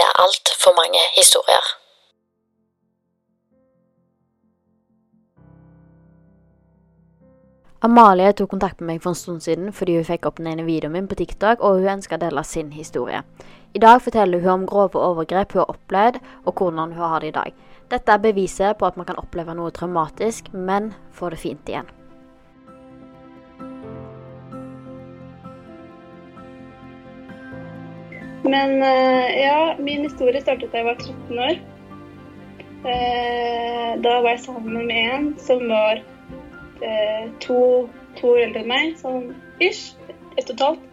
Det er altfor mange historier. Amalie tok kontakt med meg for en stund siden fordi hun fikk opp den ene videoen min på TikTok, og hun ønska å dele sin historie. I dag forteller hun om grove overgrep hun har opplevd, og hvordan hun har det i dag. Dette er beviset på at man kan oppleve noe traumatisk, men få det fint igjen. Men eh, ja, min historie startet da jeg var 13 år. Eh, da var jeg sammen med en som var eh, to, to år eldre enn meg, sånn ish, ett og et halvt.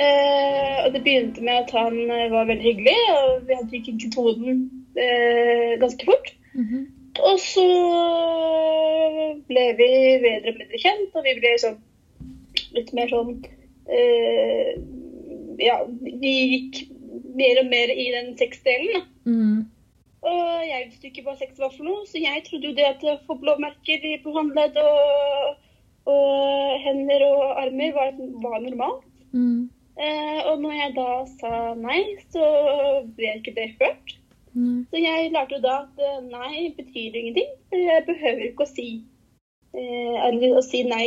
Eh, og det begynte med at han var veldig hyggelig, og vi hadde ikke tonen ganske fort. Og så ble vi bedre og bedre kjent, og vi ble sånn litt mer sånn eh, Ja, vi gikk mer og mer i den sexdelen, Mm. Og jeg visste ikke hva sex var for noe, så jeg trodde jo det at få blåmerker på håndledd og, og hender og armer var, var normalt. Eh, og når jeg da sa nei, så ble ikke det hørt. Så jeg lærte jo da at eh, nei betyr ingenting. Jeg behøver ikke å si, eh, å si nei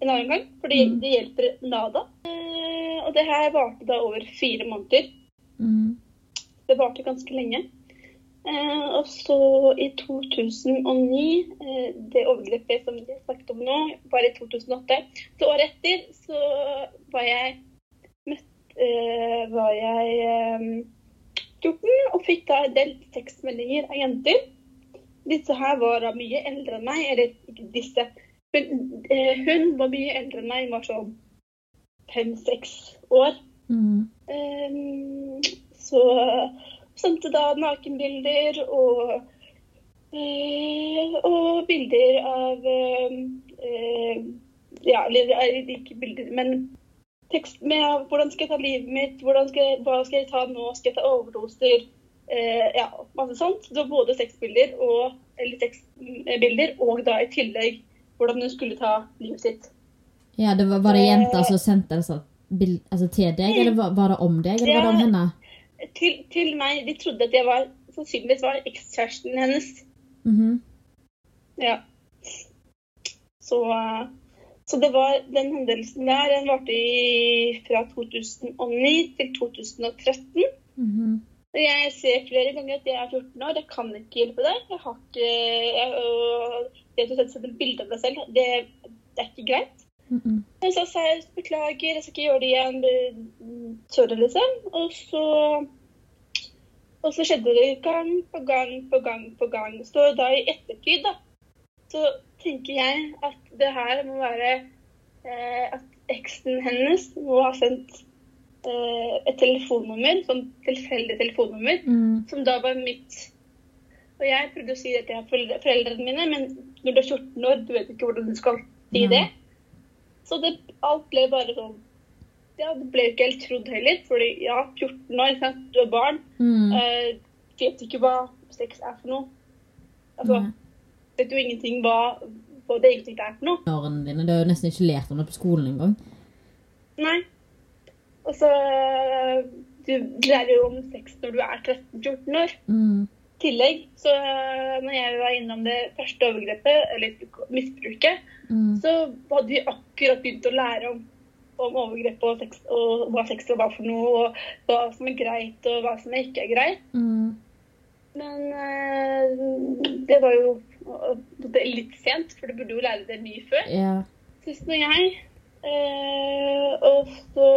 en annen gang, for det, det hjelper nada. Eh, og det her varte da over fire måneder. Det varte ganske lenge. Eh, og så i 2009, eh, det overgrepet som vi snakket om nå, var i 2008. Så året etter så var jeg møtt, eh, var jeg eh, 14 og fikk da en del tekstmeldinger av jenter. Disse her var da mye eldre enn meg, eller ikke disse. Men eh, hun var mye eldre enn meg, hun var sånn fem-seks år. Eh, så sendte da nakenbilder og, eh, og bilder av eh, eh, Ja, eller ikke bilder, men tekst med hvordan skal jeg ta livet mitt, skal hva skal jeg ta nå, skal jeg ta overdoser? Eh, ja, masse sånt. Så både sexbilder og eller sexbilder, og da i tillegg hvordan hun skulle ta livet sitt. Ja, det var, var det jenter som sendte altså, bild, altså, til deg, eller var, var det om deg, eller var det om Ja. henne? Til, til meg, De trodde at jeg var sannsynligvis var ekskjæresten hennes. Mhm. Ja. Så, eh, så det var den hendelsen der, den varte i, fra 2009 til 2013. Mhm. Jeg ser flere ganger at jeg er 14 år, jeg kan ikke hjelpe deg. Jeg har ikke jeg, og Det sette bilde av deg selv, det, det er ikke greit. Men så sa jeg beklager, jeg skal ikke gjøre det igjen. Sorry, liksom. Og så og så skjedde det gang på gang på gang på gang. Så da i ettertid, da, så tenker jeg at det her må være eh, at eksen hennes må ha sendt eh, et telefonnummer, sånn tilfeldig telefonnummer, Mm. som da var mitt. Og jeg prøvde å si det til foreldrene mine, men når du er 14 år, du vet ikke hvordan du skal si det. Så det, alt ble bare sånn Ja, det ble jo ikke helt trodd heller, fordi ja, 14 år, sant? du er barn. Mm. Eh, vet ikke hva sex er for noe. Altså, mm. vet jo ingenting hva, hva det egentlig er for noe. Årene dine. Du har jo nesten ikke lært om det på skolen engang. Nei. Og så Du lærer jo om sex når du er 13-14 år. Mm. Tillegg, så når jeg var innom det første overgrepet, eller misbruket, Mm. så hadde vi akkurat begynt å lære om, om overgrep og sex, og hva sex var for noe, og hva som er greit, og hva som ikke er greit. Mm. Men eh, det var jo eh, det litt sent, for du burde jo lære det mye før. Ja. Sist når jeg. Eh, og så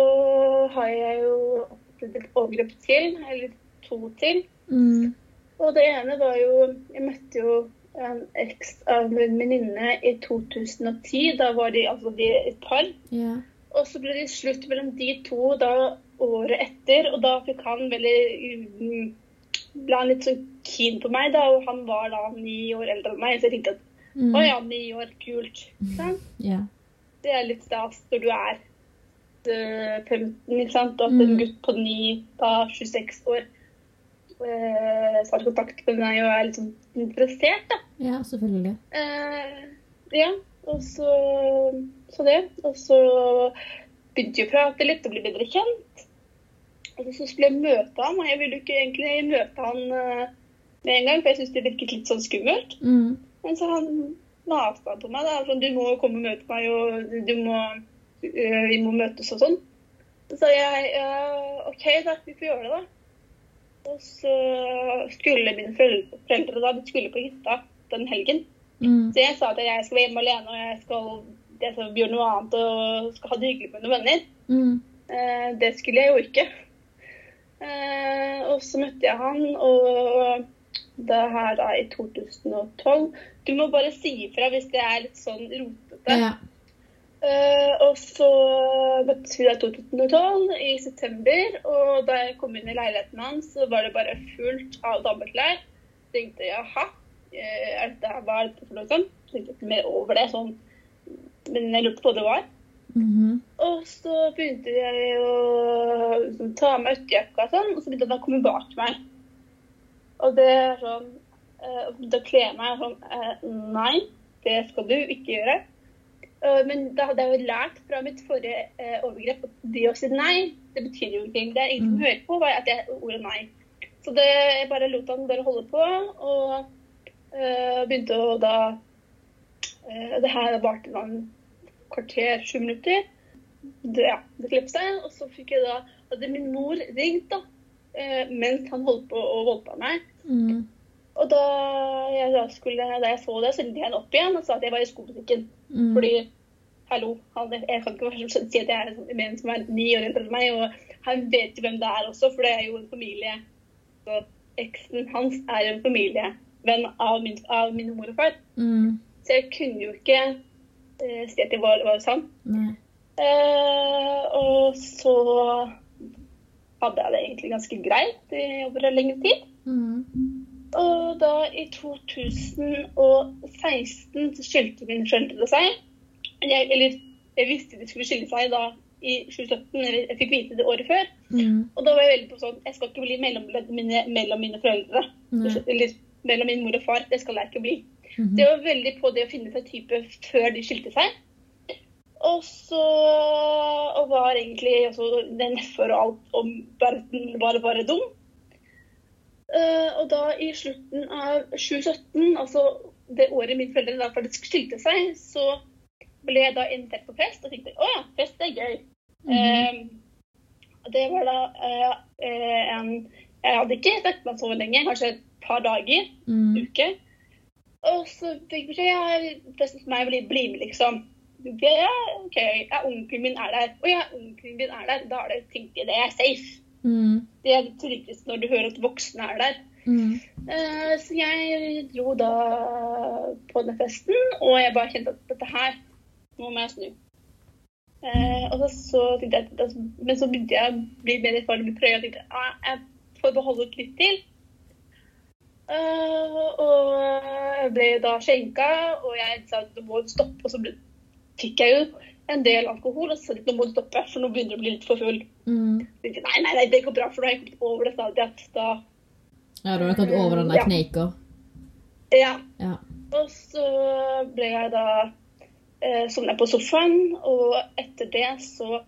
har jeg jo opplevd et overgrep til, eller to til. Mm. Og det ene var jo Jeg møtte jo en eks av en venninne i 2010. Da var de altså de et par. Ja. Og så ble det slutt mellom de to da året etter, og da fikk han veldig mm, ble han litt sånn keen på meg, da, og han var da ni år eldre enn meg, så jeg tenkte at Mm. å ja, ni år, kult. Sant? Ja. Det er litt stas når du er eh, 15, ikke sant, og at en Mm. gutt på ni, da 26 år, eh, tar kontakt med meg og er litt sånn interessert, da. ja, selvfølgelig. Eh, ja, og så, så det. Og så begynte vi å prate litt og bli bedre kjent. Og så skulle jeg møte ham, og jeg ville jo ikke egentlig møte han eh, med en gang, for jeg syntes det virket litt sånn skummelt. Mm. Men så han avstand på meg. Da. Sånn, du må komme og møte meg, og du- må, øh, vi må møtes og sånn. Så sa jeg ja, OK, da. Vi får gjøre det, da. Og så skulle mine foreldre, da, de skulle på hytta den helgen. Mm. Så jeg sa at jeg skal være hjemme alene, og jeg skal, jeg skal gjøre noe annet og skal ha det hyggelig med noen venner. Mm. Eh, det skulle jeg jo ikke. Eh, og så møtte jeg han, og det her da i 2012 Du må bare si ifra hvis det er litt sånn rotete. Ja. Eh, og så møttes vi da i 2012, i september. Og da jeg kom inn i leiligheten hans, så var det bare fullt av dameklær. Tenkte jeg jaha, eh, er dette, hva er dette for noe sånt? Så tenkte ikke mer over det, sånn. men jeg lurte på hva det var. Mhm. Og så begynte jeg å liksom, ta av meg ytterjakka og sånn, og så begynte han å komme bak meg. Og det er sånn eh, Da kler jeg meg sånn eh, Nei, det skal du ikke gjøre. Eh, men da hadde jeg jo lært fra mitt forrige eh, overgrep at det å si nei, det betyr jo ingenting. Det er ingen som hører på var at jeg ordet nei. Så det, jeg bare lot han bare holde på, og øh, begynte å da øh, Det her varte noen kvarter, sju minutter. Det, ja, det klippet seg, og så fikk jeg da hadde min mor ringt da, mens han holdt på å voldta meg. Mm. Og da jeg, da, skulle, da jeg så det, så ringte jeg henne opp igjen og sa at jeg var i skobutikken. Mm. Fordi, hallo, han, jeg kan ikke være si at jeg er en som er ni år eldre enn meg, og han vet jo hvem det er også, for det er jo en familie. Så eksen hans er en familievenn av min, av min mor og far. Mm. Så jeg kunne jo ikke eh, si at det var, var sant. Eh, og så hadde jeg det egentlig ganske greit over en lengre tid. Mm. Og da i 2016 så skilte mine foreldre seg. Jeg, eller jeg visste de skulle skille seg da i 2017, eller jeg fikk vite det året før. Mm. Og da var jeg veldig på sånn Jeg skal ikke bli mellomledd mellom mine foreldre. Mm. Eller mellom min mor og far. Det skal jeg ikke bli. Mhm. Det var veldig på det å finne seg type før de skilte seg. Og så Og var egentlig altså, den nedfor og alt om verden var bare dum. Eh, og da i slutten av 2017, altså det året mine foreldre da faktisk skilte seg, så ble jeg da invitert på fest og tenkte å ja, fest er gøy. Eh, og det var da eh, en Jeg hadde ikke sett meg så lenge, kanskje et par dager, Mm. uke. Og så fikk jeg beskjed ja, festen for meg ville bli med, liksom. ja, OK, ja, onkelen min er der. Å ja, onkelen min er der. Da er det, tenkte jeg det er safe. Mm. Det er det tryggeste når du hører at voksne er der. Mm. Eh, så jeg dro da på den festen, og jeg bare kjente at dette her, nå må jeg snu. Eh, og så, så tenkte jeg, at- Men så begynte jeg å bli mer erfaren med prøve. Jeg tenkte ah, jeg får beholde litt til. Eh, og jeg ble da skjenka, og jeg sa at det må stoppe. Og så ble, fikk jeg jo en del alkohol, og så nå må du stoppe, for nå begynner du å bli litt for full. Mm. Tenkte nei, nei, nei, det går bra, for nå har jeg kommet over det stadiet da Ja, du har kommet over den der Ja. kneika. Ja. Ja. Og så ble jeg da eh, sovna på sofaen, og etter det så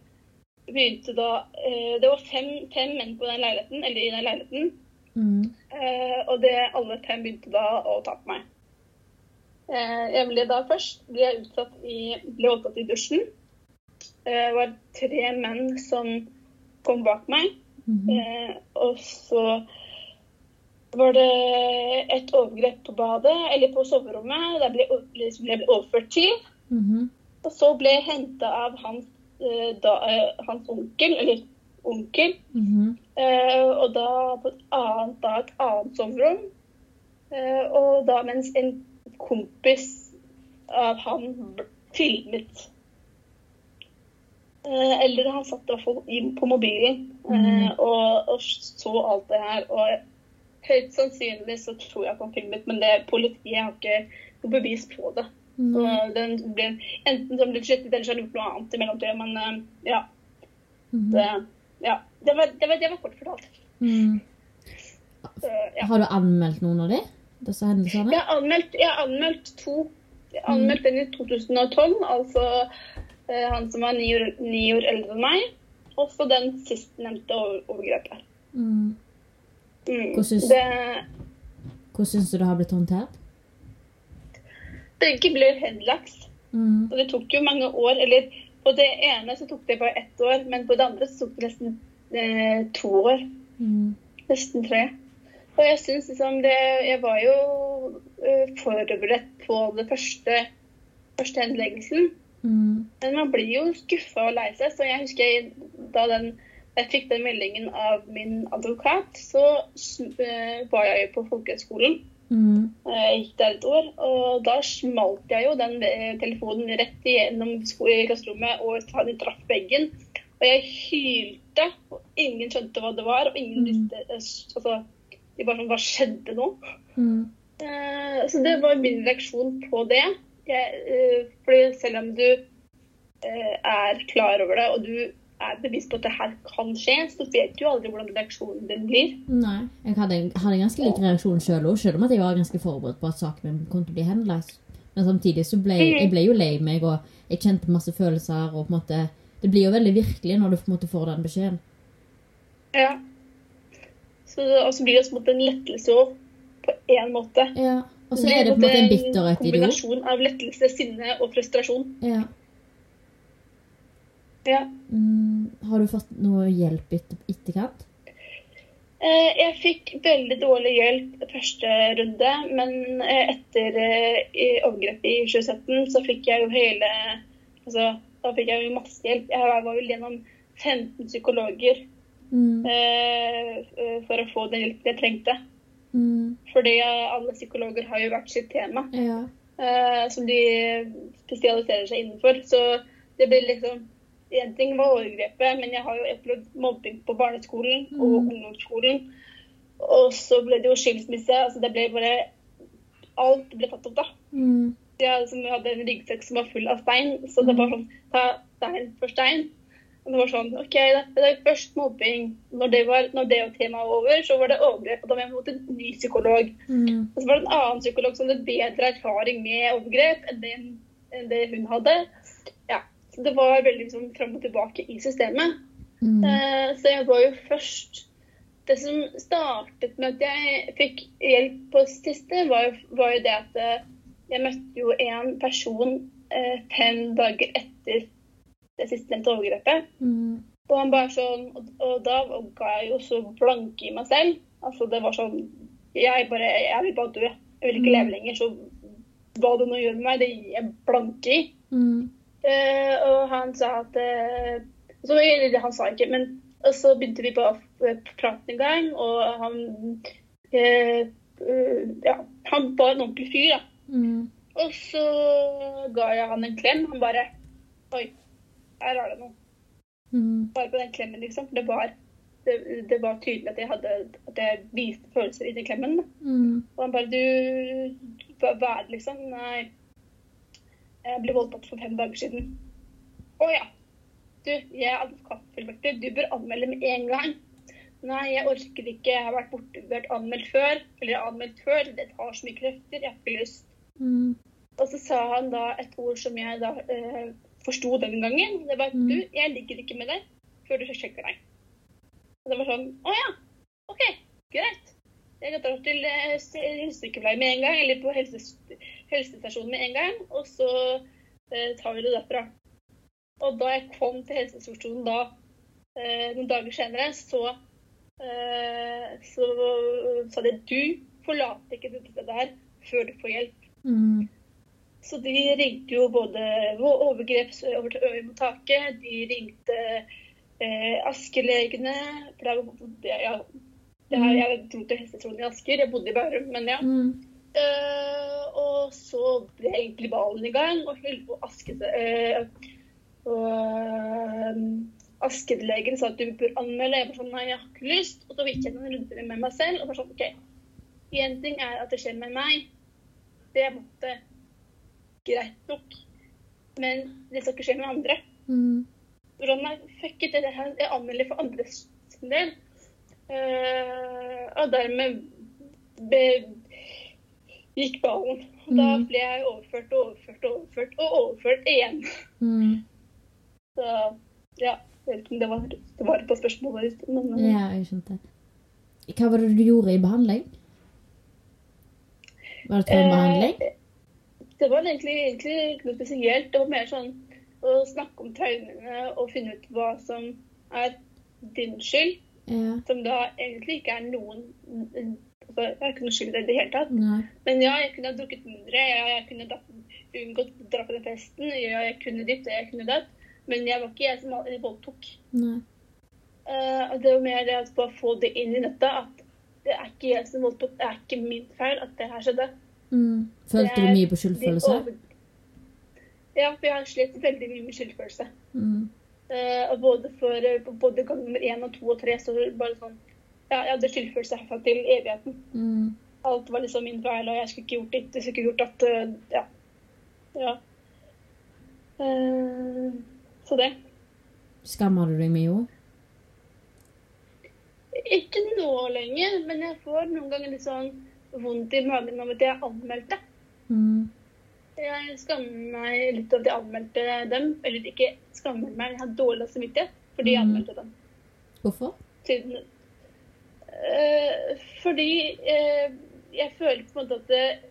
begynte da eh, Det var fem, fem menn på den leiligheten, eller i den leiligheten. Mm. Eh, og det, alle fem begynte da å ta på meg. Eh, jeg ble da først ble utsatt i, ble voldtatt i dusjen. Eh, det var tre menn som kom bak meg. Mhm. Eh, og så var det et overgrep på badet, eller på soverommet. Der ble, liksom ble overført til. Mhm. Og så ble jeg henta av hans, da, hans onkel, eller onkel. Mhm. Eh, og da på et annet, da et annet soverom. Eh, og da mens en kompis av han filmet. Eh, eller han satt i hvert fall inn på mobilen mm. og, og så alt det her. Og høyt sannsynlig så tror jeg at han filmet, men det, politiet har ikke noe bevis på det. Så den ble, enten så ble skyttet, eller så har de gjort noe annet i mellomtida. Men eh, ja. Mm. Det, ja. Det, var, det, var, det var kort fortalt. Mm. Så, ja. Har du anmeldt noen av de? Disse hendelsene? Jeg har anmeldt, jeg har anmeldt to. Jeg har anmeldt den i 2012, altså eh, han som var ni år, ni år eldre enn meg. Og så den sistnevnte over, overgrepet. Mm. Mm. Syns- Det, Hvordan syns du det har blitt håndtert? begge ble henlagt. Mm. Og det tok jo mange år. Eller på det ene så tok det bare ett år, men på det andre så tok det nesten eh, to år. Mm. Nesten tre. Og jeg syns liksom det Jeg var jo eh, forberedt på det første, første henleggelsen. Mm. Men man blir jo skuffa og lei seg. Så jeg husker jeg, da den, jeg fikk den meldingen av min advokat, så uh, var jeg jo på folkehøgskolen. Mm. Jeg gikk der et år, og da smalt jeg jo den eh, telefonen rett igjennom klasserommet, og den traff veggen. Og jeg hylte, og ingen skjønte hva det var, og ingen visste eh, Altså, de bare sånn Hva skjedde nå? Mm. Eh, så det var min reaksjon på det. Jeg, eh, fordi selv om du eh, er klar over det, og du er bevisst på at det her kan skje, så vet du aldri hvordan reaksjonen din blir. Nei. Jeg hadde, hadde en ganske lik reaksjon sjøl òg, selv om at jeg var ganske forberedt på at saken min kom til å bli henlagt. Men samtidig så ble jeg ble jo lei meg, og jeg kjente masse følelser. og på en måte, Det blir jo veldig virkelig når du på en måte får den beskjeden. Ja. Så, og så blir det på en lettelse òg, på én måte. Ja. Og så er det på en måte en bitterhet i det òg. kombinasjon av lettelse, sinne og frustrasjon. Ja. Ja. Mm. Har du fått noe hjelp etter, etterkant? Eh, Jeg fikk veldig dårlig hjelp første runde, men eh, etter eh, i overgrepet i 2017 så fikk jeg jo hele Altså, da fikk jeg jo masse hjelp. Jeg var vel gjennom 15 psykologer Mm. eh, eh, for å få den hjelpen jeg trengte. Mm. Fordi eh, alle psykologer har jo hvert sitt tema Ja. eh, som de spesialiserer seg innenfor. Så det ble liksom Én ting var overgrepet, men jeg har jo opplevd mobbing på barneskolen og ungdomsskolen. Og så ble det jo skilsmisse. Altså det ble bare Alt ble tatt opp, da. Mm. Jeg som hadde en ryggsekk som var full av stein, så det var sånn Ta stein for stein. Det var sånn OK, det, det er først mobbing. Når det var når det temaet var over, så var det overgrep. Og da var jeg mot en ny psykolog. Mm. Og så var det en annen psykolog som hadde bedre erfaring med overgrep enn det, enn det hun hadde. Ja, så Det var veldig liksom, fram og tilbake i systemet. Mm. Uh, så jeg var jo først Det som startet med at jeg fikk hjelp på siste, var jo, var jo det at eh, jeg møtte jo en person uh, fem dager etter det sistnevnte overgrepet. Mm. Og han bare sånn, og, og da ga jeg jo så blanke i meg selv. Altså det var sånn Jeg bare Jeg vil bare dø. Jeg vil ikke leve lenger. Så hva du nå gjør med meg, det gir jeg blanke i. Mm. Uh, og han sa at uh, så, eller, Han sa ikke, men og så begynte vi bare å prate en gang, og han uh, eh, Ja, han var en ordentlig fyr, da. Mm. Og så ga jeg han en klem. Han bare Oi, her har det noe. Mm. Bare på den klemmen, liksom. Det var, det, det var tydelig at jeg, hadde, at jeg viste følelser i den klemmen. Mm. Og han bare Du, hva er det, liksom? Nei, jeg ble voldtatt for fem dager siden. Å ja. Du, jeg er advokatfullmektig. Du bør anmelde med en gang. Nei, jeg orker ikke. Jeg har vært borte, vært anmeldt før. Eller anmeldt før. Det tar så mye krefter. Jeg har ikke lyst. Mm. Og så sa han da et ord som jeg da eh, forsto den gangen. Det var Mm. du, jeg ligger ikke med deg før du sjekker deg. Og det var sånn Å ja. OK, greit. Jeg drar til eh, helsesykepleier med en gang, eller på helses helsestasjonen med en gang, og så eh, tar vi det derfra. Og da jeg kom til helsestasjonen da, eh, noen dager senere, så, eh, så sa de du forlater ikke dette stedet her før du får hjelp. Mm. Så de ringte jo både overgrepsmottaket, de ringte eh, Askelegene for da bodde jeg, ja, det her, jeg dro til hestetronen i Asker, jeg bodde i Bærum, men ja. Mm. Uh, og så ble egentlig ballen i gang, og, Hylvo Aske, uh, og, eh, Askelegen sa at du bør anmelde. Jeg var sånn, nei, jeg har ikke lyst. Og så gikk jeg noen runder med meg selv og var sånn, OK. Én ting er at det skjer med meg. Det måtte en greit nok. Men det skal ikke skje med andre. Mm. Sånn, nei, fuck it, det her, jeg anmelder for andres del. Uh, og dermed be, gikk ballen. Og da Mm. ble jeg overført og overført og overført og overført igjen. Mm. Så ja, jeg vet ikke om det var det var på spørsmålet ditt, men uh. Ja, jeg skjønte. Hva var det du gjorde i behandling? Var det traumebehandling? Eh, det var egentlig, egentlig ikke noe spesielt. Det var mer sånn å snakke om traumene og finne ut hva som er din skyld. Ja. Som da egentlig ikke er noen altså, Jeg har ikke noe skyld i det hele tatt. Nei. Men ja, jeg kunne ha drukket mindre. Ja, jeg kunne da, unngått å dra på den festen. Ja, jeg kunne ditt og jeg kunne datt. Men jeg var ikke jeg som voldtok. Nei. Eh, det var mer det å få det inn i dette at det er ikke jeg som voldtok. Det er ikke min feil at det her skjedde. Mm. Følte du Det mye på skyldfølelse? over- Ja, for jeg har slitt veldig mye med skyldfølelse. Mm. Uh, både for eh, både gang nummer én og to og tre så bare sånn Ja, jeg hadde skyldfølelse herfra til evigheten. Mm. Alt var liksom min feil, og jeg skulle ikke gjort ditt, jeg skulle ikke gjort at uh, Ja. ja. Uh, så det. Skammer du deg mye òg? Ikke nå lenger, men jeg får noen ganger litt sånn vondt i magen av at jeg anmeldte. Mm. Jeg skammer meg litt over at jeg anmeldte dem. Eller ikke skammer meg, jeg har dårlig samvittighet fordi jeg Mm. anmeldte dem. Hvorfor? Siden, øh, fordi øh, jeg føler på en måte at det,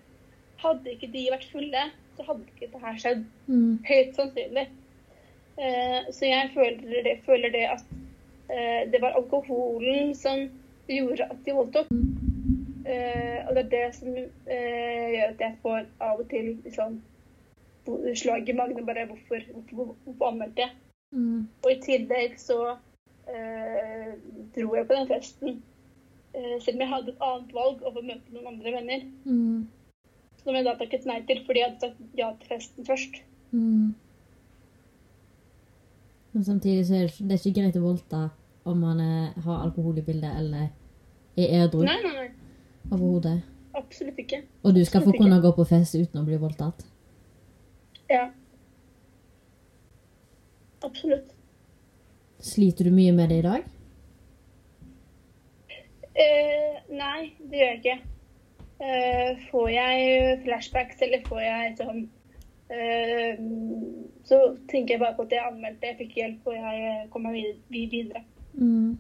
hadde ikke de vært fulle, så hadde ikke dette her skjedd. Mm. Høyt sannsynlig. Uh, så jeg føler det, føler det at uh, det var alkoholen som gjorde at de voldtok. Eh, og det er det som eh, gjør at jeg får av og til liksom, slag i magen. Bare hvorfor, hvorfor, hvorfor anmeldte jeg? Mm. Og i tillegg så eh, dro jeg på den festen. Eh, selv om jeg hadde et annet valg over å møte noen andre venner. Mm. Som jeg da takket nei til fordi jeg hadde sagt ja til festen først. Mm. Men samtidig så er det, ikke- det er ikke greit å voldta om man er, har alkohol i bildet eller er edru nei, nei. Overhodet. Absolutt ikke. Og du skal få Absolutt kunne ikke. gå på fest uten å bli voldtatt. Ja. Absolutt. Sliter du mye med det i dag? Uh, nei, det gjør jeg ikke. Uh, får jeg flashbacks, eller får jeg sånn uh, Så tenker jeg bare på at jeg anmeldte, jeg fikk hjelp, og jeg eh, kom meg vid- vid- videre. Mm.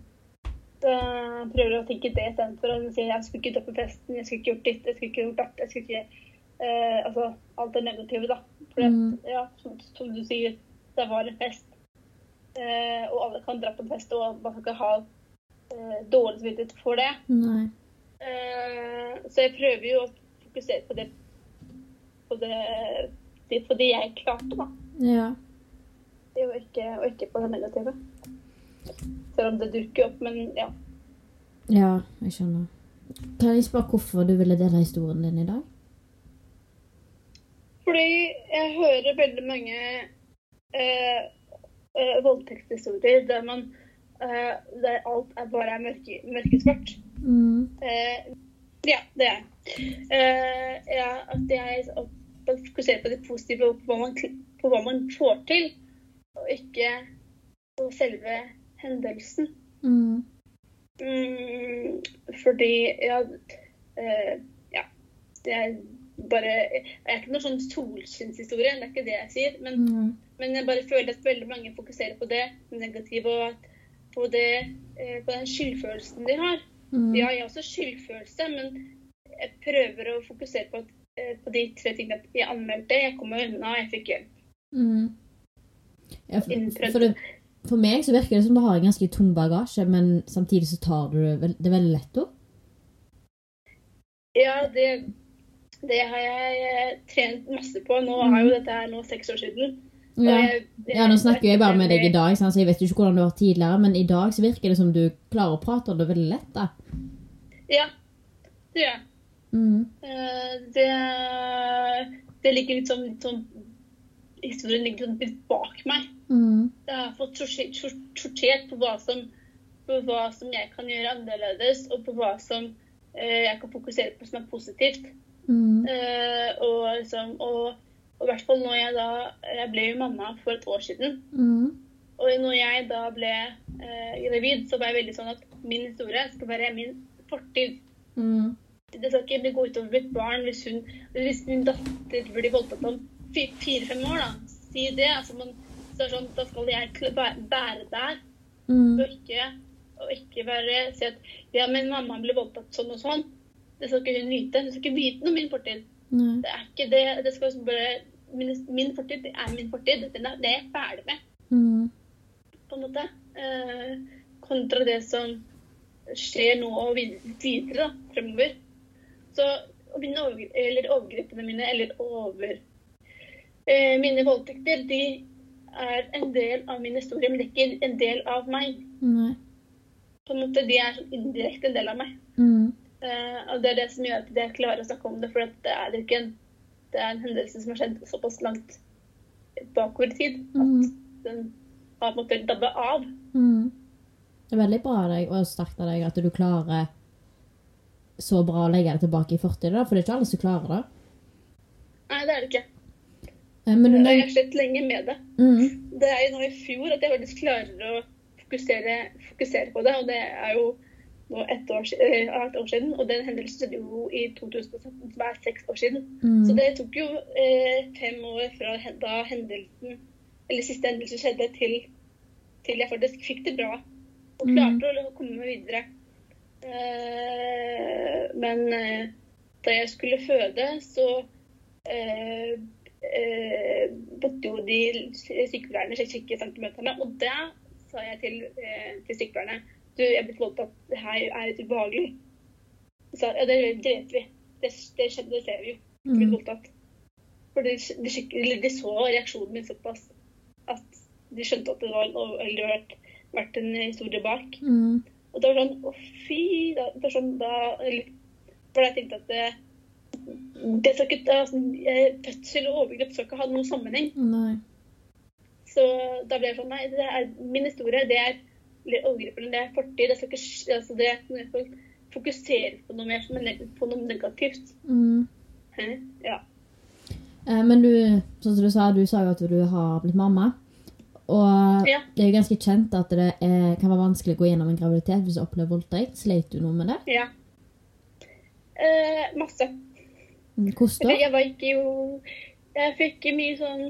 Jeg prøver å tenke det istedenfor å si jeg skulle ikke dra på festen, jeg skulle ikke gjort ditt, jeg skulle ikke gjort datt, jeg skulle ikke eh, Altså da. For Mm. ja, som, som du sier, det var en fest. Uh, og alle kan dra på en fest, og man skal ikke ha dårlig samvittighet for det. Så jeg prøver jo å fokusere på det på det, det, på det jeg klarte, da. Ja. og ikke, og ikke på det negative. Selv om det dukker opp, men ja. Ja, jeg skjønner. Kan jeg spørre hvorfor du ville dele historien din i dag? Fordi jeg hører veldig mange eh, eh, voldtektshistorier der man eh, der alt er bare er mørke, mørkesvart. Mm. Eh, ja, det er eh, ja, At jeg fokuserer på det positive og på hva, man, på hva man får til, og ikke på selve hendelsen. Mm. Mm, fordi ja, uh, ja det er bare Jeg er ikke noen sånn solskinnshistorie, det er ikke det jeg sier. Men, Mm. men jeg bare føler at veldig mange fokuserer på det negative og på, det, uh, på den skyldfølelsen de har. Mm. Ja, jeg har også skyldfølelse, men jeg prøver å fokusere på, eh, på de tre tingene. Jeg anmeldte, jeg kom meg unna, jeg fikk hjelp. Mm. Ja, for, for, det, for meg så virker det som du har en ganske tung bagasje, men samtidig så tar du det, det veldig lett opp. Ja, det, det har jeg eh, trent masse på. Nå er jo dette her nå seks år siden. Ja. jeg- jeg- ja, nå snakker jeg bare med deg i dag, så jeg vet jo ikke hvordan du var tidligere, men i dag så virker det som du klarer å prate om det veldig lett, da. Ja, det gjør jeg. Mm. Det, det ligger litt sånn, litt sånn Historien ligger litt bak meg. Mm. Jeg har fått sortert på hva som, på hva som jeg kan gjøre annerledes, og på hva som eh, jeg kan fokusere på som er positivt. Mm. Eh, og, liksom, og, og i hvert fall når jeg da Jeg ble jo mamma for et år siden. Mm. Og når jeg da ble eh, gravid, så var jeg veldig sånn at min historie skal være min fortid. Mm. Det skal ikke gå utover mitt barn hvis, hun, hvis min datter blir voldtatt om fi- fire-fem år. da. Si det. Altså, man, så er det sånn, da skal jeg bære der, Mm. og ikke, og ikke være, si at ja, men mamma ble voldtatt sånn og sånn. Det skal ikke hun vite. Hun skal ikke vite noe om min fortid. Mm. Det er ikke det. det skal bare, min, min fortid det er min fortid. Den er, det er jeg ferdig med, Mm. på en måte. Eh, kontra det som skjer nå og videre da, fremover. Så mine over, eller overgrepene mine, eller over eh, Mine voldtekter, de er en del av min historie, men det er ikke en del av meg. Nei. På en måte, De er sånn indirekte en del av meg. Mm. Eh, og Det er det som gjør at jeg klarer å snakke om det. For det er ikke en, det er en hendelse som har skjedd såpass langt bakover i tid at den har på en måte dabba av. Mm. Det er veldig bra av deg og sterkt av deg at du klarer så bra å legge det tilbake i fortiden, for det er ikke alle som klarer det. Nei, det er det ikke. Eh, Men du Jeg har slitt lenge med det. mm. Det er jo nå i fjor at jeg faktisk klarer å fokusere, fokusere på det. Og det er jo nå ett år, eh, et år siden. Og den hendelsen skjedde jo i 2017, som er seks år siden. Mm. Så det tok jo eh, fem år fra da hendelsen, eller siste hendelse skjedde, til, til jeg faktisk fikk det bra. Og Mm. klarte å komme meg videre. Eh, men eh, da jeg skulle føde, så eh, bodde jo de sykepleierne sjekke centimeterne. Og det sa jeg til, eh, til sykepleierne du, jeg er blitt voldtatt, det her er litt ubehagelig. Så, ja, det vet vi. Det, det skjedde, det ser vi jo. Jeg blitt Mm. voldtatt. For de, de, de så reaksjonen min såpass at de skjønte at det var, eller det vært, vært en historie bak. Mm. Og det var sånn Å, fy da, det var sånn, da, For jeg tenkte at det, det skal ikke, altså, Fødsel og overgrep skal ikke ha noen sammenheng. Nei. Så da ble jeg sånn Nei, det er min historie. Det er eller det er fortid. Jeg skal ikke altså, det jeg skal fokusere på noe mer som er på noe negativt. Mm. Ja. Eh, Men du, sånn som du sa, du sa jo at du har blitt mamma. Og Ja. det er jo ganske kjent at det er, kan være vanskelig å gå gjennom en graviditet hvis du opplever voldtekt. Sleit du noe med det? ja. Eh, masse. Mm, Hvordan da? jeg var ikke jo Jeg fikk mye sånn,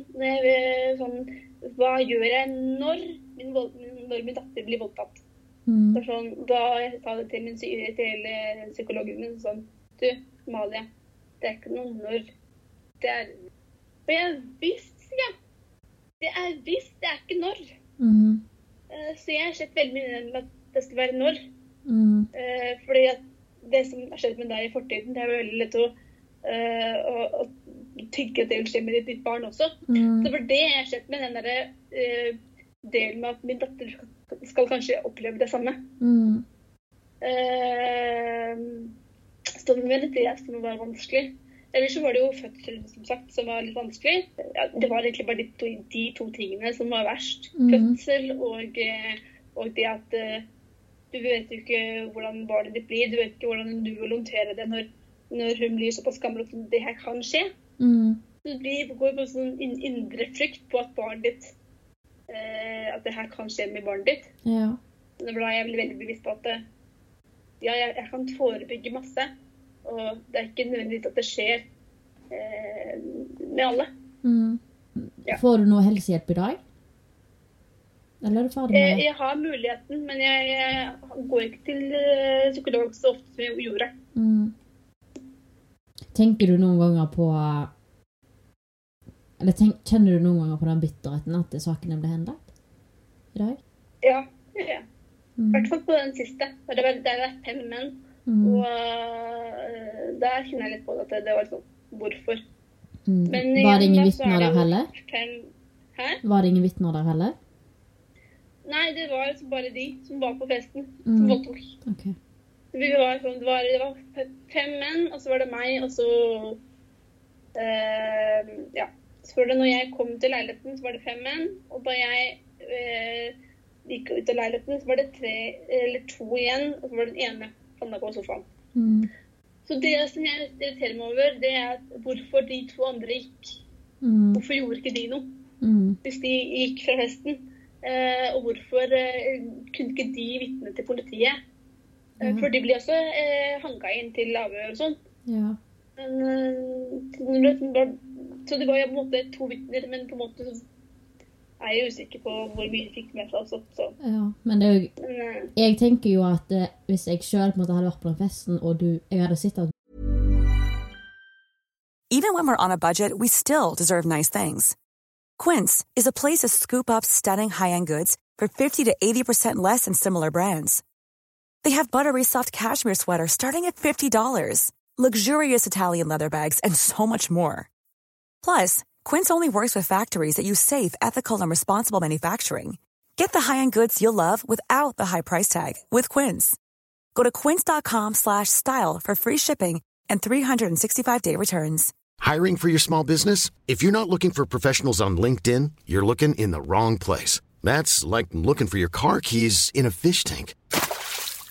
sånn Hva gjør jeg når min, når min datter blir voldtatt? Mm. Det sånn, da jeg sa det til, min, til eh, psykologen min sånn Du, Malie, det er ikke noe når. Det er Og jeg visste, sier jeg. Det er visst, det er ikke når. Mm. Eh, Så jeg har sett veldig mye med at det skal være når. Mm. Eh, fordi at det som har skjedd med deg i fortiden, det er veldig lett å, eh, å tenker at det skje med ditt barn også. Mm. Så det var det jeg har sett med den derre uh, delen med at min datter skal, kanskje oppleve det samme. Mm. Uh, så det var litt det som var vanskelig. Ellers så var det jo fødselen som sagt, som var litt vanskelig. Ja, det var egentlig bare de to, de to tingene som var verst. Mm. Fødsel og, eh, og det at uh, du vet jo ikke hvordan barnet ditt blir. Du vet ikke hvordan du vil håndtere det når, når hun blir såpass gammel at det her kan skje. Mm. Du blir, går på sånn indre frykt på at barnet ditt eh, At det her kan skje med barnet ditt. Ja. Da ble jeg veldig, veldig bevisst på at eh, ja, jeg, jeg kan forebygge masse. Og det er ikke nødvendigvis at det skjer eh, med alle. Mm. Ja. Får du noe helsehjelp i dag? Eller er du ferdig med Eh, det? jeg har muligheten, men jeg, jeg går ikke til eh, psykolog så ofte som jeg gjorde. Mm. Tenker du noen ganger på Eller tenk, kjenner du noen ganger på den bitterheten at sakene ble henlagt i dag? Ja, gjør. I Mm. hvert fall på den siste. Det var, det fem menn. Mm. Og uh, der kjenner jeg litt på at det, det var sånn Hvorfor? Mm. Men Var det ingen er vitner der heller? Fem, hæ? Var det ingen vitner der heller? Nei, det var bare de som var på festen, Mm. som voldtok. Ok. Vi var, det, var, det var fem menn, og så var det meg, og så eh, Ja. Så var det når jeg kom til leiligheten, så var det fem menn. Og da jeg eh, gikk ut av leiligheten, så var det tre eller to igjen, og så var den ene landa på sofaen. Mm. Så det som jeg irriterer meg over, det er hvorfor de to andre gikk. Mm. Hvorfor gjorde ikke de noe Mm. hvis de gikk fra festen? Eh, og hvorfor eh, kunne ikke de vitne til politiet? Mhm. For de blir også eh, hanka inn til avhør og sånn. Ja. Men, eh, så det var jo på en måte to vitner, men på en måte så er jeg usikker på hvor mye de fikk med seg. også, Så. ja. Men det er jo Men, eh, Jeg tenker jo at eh, hvis jeg sjøl hadde vært på den festen, og du Jeg hadde sett at Even when we're on a budget, we still deserve nice things. Quince is a place to scoop up stunning high-end goods for 50 to 80% less than similar brands. They have buttery soft cashmere sweaters starting at $50, luxurious Italian leather bags, and so much more. Plus, Quince only works with factories that use safe, ethical, and responsible manufacturing. Get the high-end goods you'll love without the high price tag with Quince. Go to quince.com slash style for free shipping and 365-day returns. Hiring for your small business? If you're not looking for professionals on LinkedIn, you're looking in the wrong place. That's like looking for your car keys in a fish tank.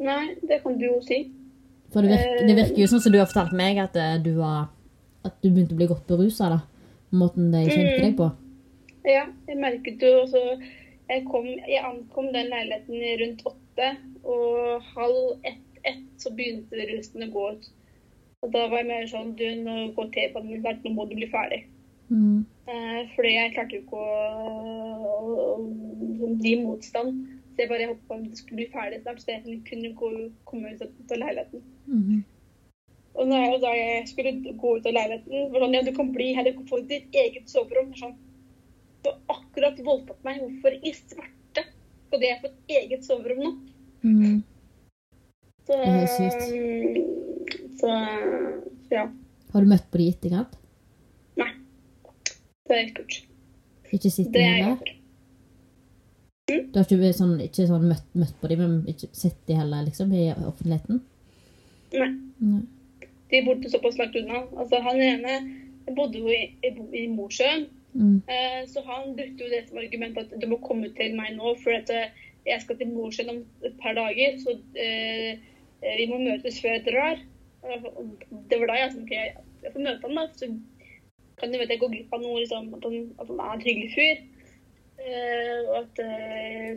Nei, det kan du jo si. For det virker, det virker jo sånn som du har fortalt meg, at eh, du var At du begynte å bli godt berusa. Måten de kjente Mm. deg på. Ja, jeg merket jo også jeg, kom, jeg ankom den leiligheten rundt åtte, og halv ett-ett så begynte rusen å gå ut. Og da var jeg mer sånn Du, nå går T-banen min nå må du bli ferdig. Mm. Eh, fordi jeg klarte jo ikke å, å, å gi motstand. Så jeg bare håpet på at det skulle bli ferdig snart, så jeg kunne gå, komme ut av, leiligheten. Og da, og da jeg skulle gå ut av leiligheten, var sånn, ja, du kan bli her, du kan få ditt eget soverom. Sånn. Du har akkurat voldtatt meg, hvorfor i svarte skal jeg få et eget soverom nå? Mm. Så, Det er helt sykt. så ja. Har du møtt på de i etterkant? Nei. Det jeg ikke gjort. Ikke sittende Det de er jeg heller? Du har ikke, sånn, ikke sånn møtt, møtt på dem, men ikke sett dem heller, liksom, i offentligheten? Nei. Nei. De bodde såpass langt unna. Altså, han ene bodde jo i, i, i Mosjøen. Mm. Eh, så han brukte jo det som argument at du må komme til meg nå, for at eh, jeg skal til Mosjøen om et par dager. Så eh, eh, vi må møtes før jeg drar. Det var da jeg tenkte ok, jeg, får møte han da. Så kan du vite jeg gå glipp av noe, liksom, at, han, at han er en hyggelig fyr. Eh, og at eh,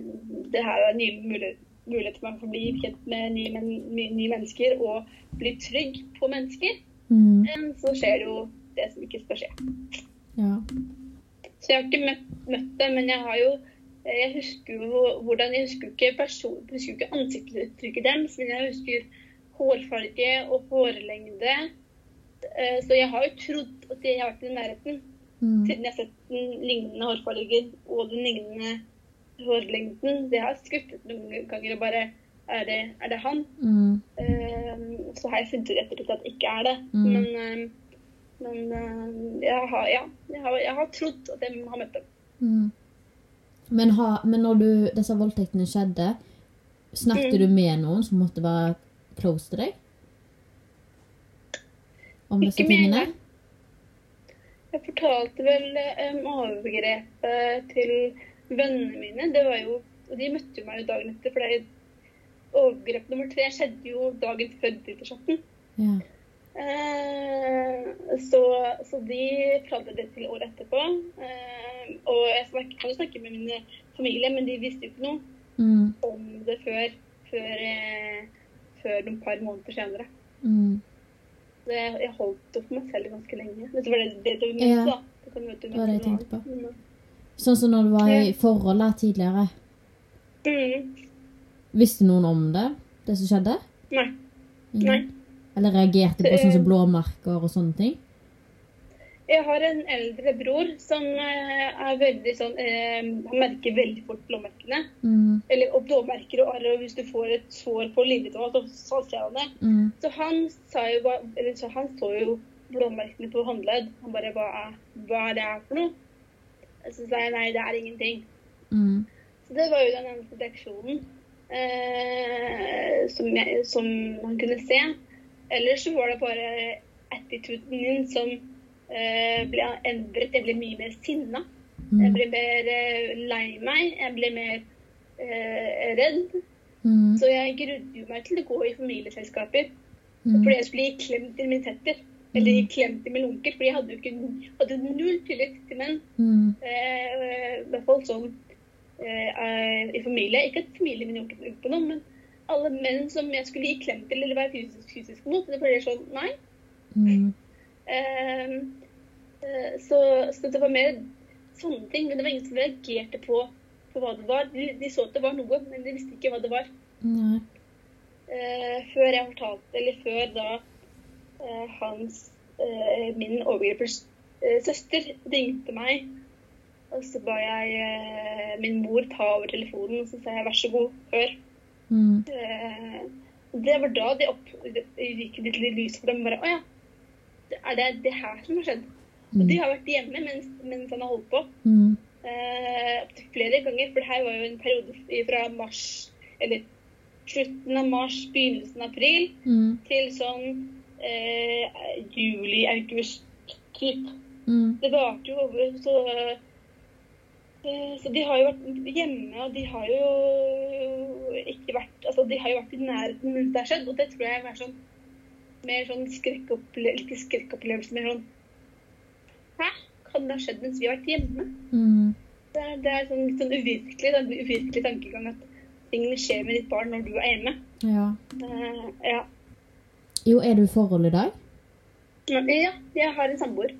det her er en ny mulighet, for meg for å bli kjent med nye, men, nye, nye mennesker og bli trygg på mennesker. Mm. Så skjer jo det som ikke skal skje. Ja. Så jeg har ikke møtt, møtt det, men jeg har jo eh, Jeg husker jo hvordan Jeg husker ikke person, husker ikke ansiktsuttrykket deres, men jeg husker hårfarge og hårlengde. Så jeg har jo trodd at jeg har vært i nærheten, Mm. siden jeg har sett den lignende hårfargen og den lignende hårlengden. Det har skuttet noen ganger og bare Er det, er det han? Mm. Uh, Så har jeg funnet ut ettertid at det ikke er det. Mm. Men, uh, men uh, jeg, har, ja, jeg, har, jeg har trodd at jeg har møtt dem. Mm. Men, ha, men når du, disse voldtektene skjedde, snakket Mm. du med noen som måtte være close til deg? Om disse Ikke med en tingene? gang. Jeg fortalte vel eh, om overgrepet til vennene mine. Det var jo, og de møtte jo meg jo dagen etter. For det er overgrep nummer tre skjedde jo dagen før nyttårsaften. Ja. Eh, så, så de fortalte det til året etterpå. Eh, og jeg snak, kan jo snakke med min familie, men de visste jo ikke noe Mm. om det før, før, eh, før noen par måneder senere. Mm. Jeg holdt opp meg selv ganske lenge. Det var det, det du mente, Ja. da. Det Det var det jeg tenkte på. Mm. Sånn som når du var i forhold tidligere. Mm. Visste noen om det? Det som skjedde? Nei. Nei. Eller reagerte på sånn som blåmerker og sånne ting? Jeg har en eldre bror som eh, er veldig sånn eh, Han merker veldig fort blåmerkene. Mm. Eller og blåmerker og arr, og hvis du får et sår på lilletåa, så, salter han det. Mm. Så han sa jo bare eller så han så jo blåmerkene på håndledd. Han bare hva er, hva er det her for noe? Så sa jeg nei, det er ingenting. Mm. Så det var jo den eneste reaksjonen eh, som, jeg, som man kunne se. Ellers så var det bare attituden min som. Jeg ble mye mer sinna. Jeg blir mer eh, lei meg. Jeg ble mer eh, redd. Mm. Så jeg grudde meg til å gå i familieselskaper. Mm. Fordi jeg skulle gi klem til min tetter. Eller gi klem til min onkel. For jeg hadde jo ikke, hadde null tillit til menn. Mm. Eh, I hvert fall sånn eh, eh, i familie. Ikke at familien min gjorde på noe, men alle menn som jeg skulle gi klem til eller være fysisk, fysisk mot, det ble sånn nei. Mm. Eh, eh, så, så det var mer sånne ting. Men det var ingen som reagerte på, på hva det var. De, de så at det var noe, men de visste ikke hva det var. Eh, før jeg fortalte, eller før da uh, hans, uh, min overgripers eh, søster ringte meg, og så ba jeg eh, min mor ta over telefonen, og så sa jeg vær så god, hør. Mm. Eh, det var da det opp, det gikk litt lys for dem. Bare, å ja, er det det her som har skjedd? Og de har vært hjemme mens, mens han har holdt på. Mm. Eh, flere ganger, for det her var jo en periode fra mars, eller slutten av mars, begynnelsen av april, Mm. til sånn eh, juli-august typ. Mm. Det varte jo over, så eh, Så de har jo vært hjemme, og de har jo ikke vært Altså, de har jo vært i nærheten mens det har skjedd, og det tror jeg er sånn mer sånn skrekkopplevelse Ikke skrekkopplevelse, mer sånn Hæ? Kan det ha skjedd mens vi har vært hjemme? Mm. Det er, det er sånn, litt sånn uvirkelig, det er uvirkelig tankegang at tingene skjer med ditt barn når du er hjemme. Ja. Uh, ja. Jo, er du i forhold i dag? Ja, jeg har en samboer.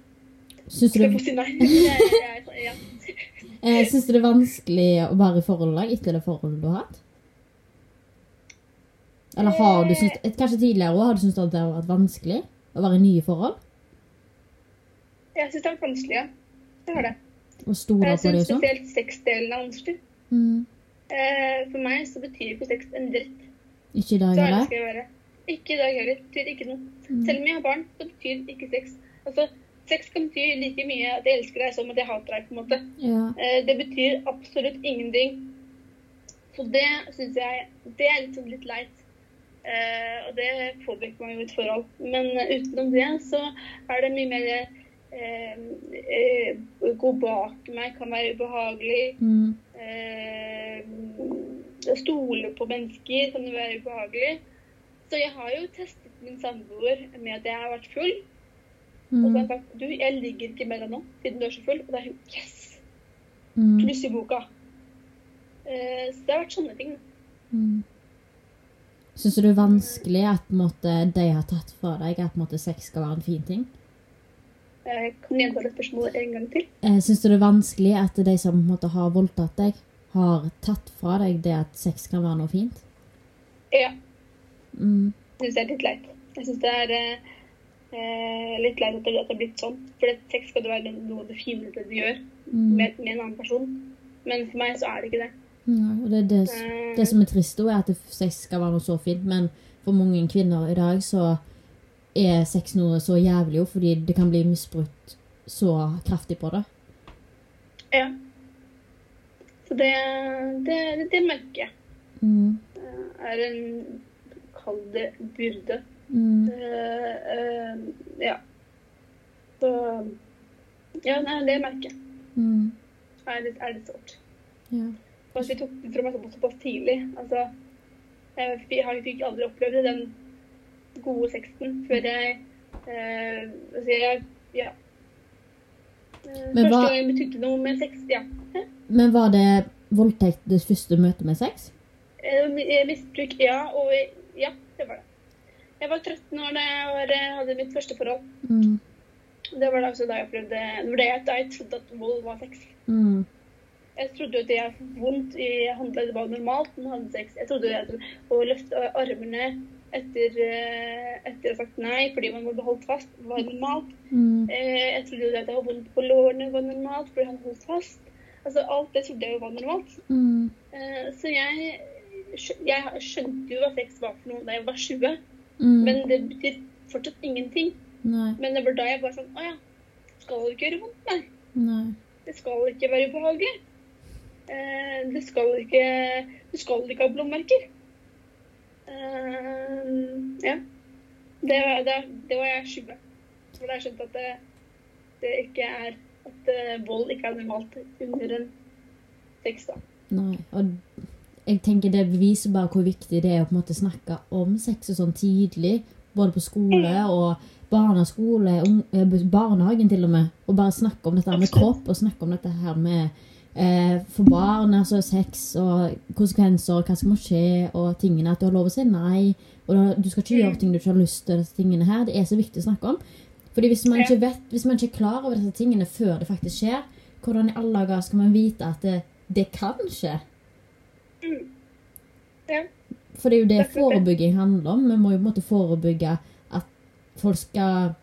Syns du, Skal jeg få det- si nei? Jeg, jeg, jeg, ja. eh, syns du det er vanskelig å være i forhold i dag etter det forholdet du har hatt? Eller har du syntes, eh, Kanskje tidligere òg, har du syntes det har vært vanskelig å være i nye forhold? Jeg syns det er vanskelig, ja. Det har det. Og stole Jeg på det syns spesielt sexdelen er vanskelig. Mm. Eh, for meg så betyr ikke sex en dritt. Ikke i dag heller? Ikke i dag heller. Betyr ikke noe. Mm. Selv om jeg har barn, så betyr ikke sex Altså, sex kan bety like mye at jeg elsker deg som at jeg hater deg, på en måte. Ja. Eh, det betyr absolutt ingenting. Så det syns jeg Det er liksom litt leit. Eh, og det påvirker meg i mitt forhold. Men eh, utenom det så er det mye mer eh, eh, Gå bak meg kan være ubehagelig. Mm. Eh, stole på mennesker kan være ubehagelig. Så jeg har jo testet min samboer med at jeg har vært full. Og så har Mm. jeg sagt du, jeg ligger ikke med deg nå siden du er så full. Og da er hun yes! Mm. Pluss i boka. Eh, så det har vært sånne ting. Mm. Syns du det er vanskelig at måte, de har tatt fra deg at måte, sex skal være en fin ting? Jeg kan gjenta det spørsmålet en gang til. Eh, Syns du det er vanskelig at de som måte, har voldtatt deg, har tatt fra deg det at sex kan være noe fint? Ja. Mm. Jeg syns det er litt leit. Jeg syns det er eh, eh, litt leit at det, at det er blitt sånn. For sex skal det være noe av det fineste du gjør Mm. med, med en annen person. Men for meg så er det ikke det. Ja, og det, det, Eh, det som er trist, er at sex skal være noe så fint, men for mange kvinner i dag så er sex noe så jævlig jo, fordi det kan bli misbrukt så kraftig på det. Ja. Så det, det, det merker jeg. Mm. Eh, er en Kall det byrde. Mm. Uh, uh, ja. Så Ja, nei, det merker jeg. Mm. Er litt, er litt sårt. Ja. Kanskje vi tok det fra meg såpass, tidlig. Altså, jeg jeg, har fikk aldri opplevd den gode sexen før jeg eh, altså jeg Ja. Eh, Men Første gang jeg betydde noe med sex, ja. Men var det voldtekt det første møtet med sex? Eh, mi- Misbruk, ja. Og ja, det var det. Jeg var 13 år da jeg var, eh, hadde mitt første forhold. Mm. Det var da da jeg prøvde, Det var det da jeg trodde at vold var sex. Mm. Jeg trodde jo at det jeg fikk vondt i håndleddet var normalt når man hadde sex. Jeg trodde at å løfte armene etter, eh, etter å ha sagt nei fordi man var holdt fast, var normalt. Mm. Eh, Jeg trodde at jeg hadde vondt på lårene var normalt fordi han holdt fast. Altså Alt det trodde jeg var normalt. Mm. Eh, Så jeg, jeg skjønte jo hva sex var for noe da jeg var 20, Mm. men det betyr fortsatt ingenting. Nei. Men det var da jeg bare sånn Å ja, skal det ikke gjøre vondt? Nei. Nei. Det skal ikke være ubehagelig. Eh, det skal ikke Du skal ikke ha blåmerker. Eh, ja. Det, var- det, det var jeg 20. For da jeg skjønte at det, det ikke er At eh, vold ikke er normalt under en sex, da. Nei. Og jeg tenker det beviser bare hvor viktig det er å på en måte snakke om sex og sånn tidlig. Både på skole og barneskole, eh, barnehagen til og med. Og bare snakke om dette med kropp og snakke om dette her med eh, for barn, altså sex og konsekvenser, hva som må skje, og tingene. At du har lov å si nei, og du- skal ikke gjøre ting du ikke har lyst til. disse tingene her. Det er så viktig å snakke om. Fordi hvis man ikke vet, hvis man ikke er klar over disse tingene før det faktisk skjer, hvordan i alle dager skal man vite at det, det kan skje? Ja. For det er jo det forebygging handler om. Vi må jo på en måte forebygge at folk skal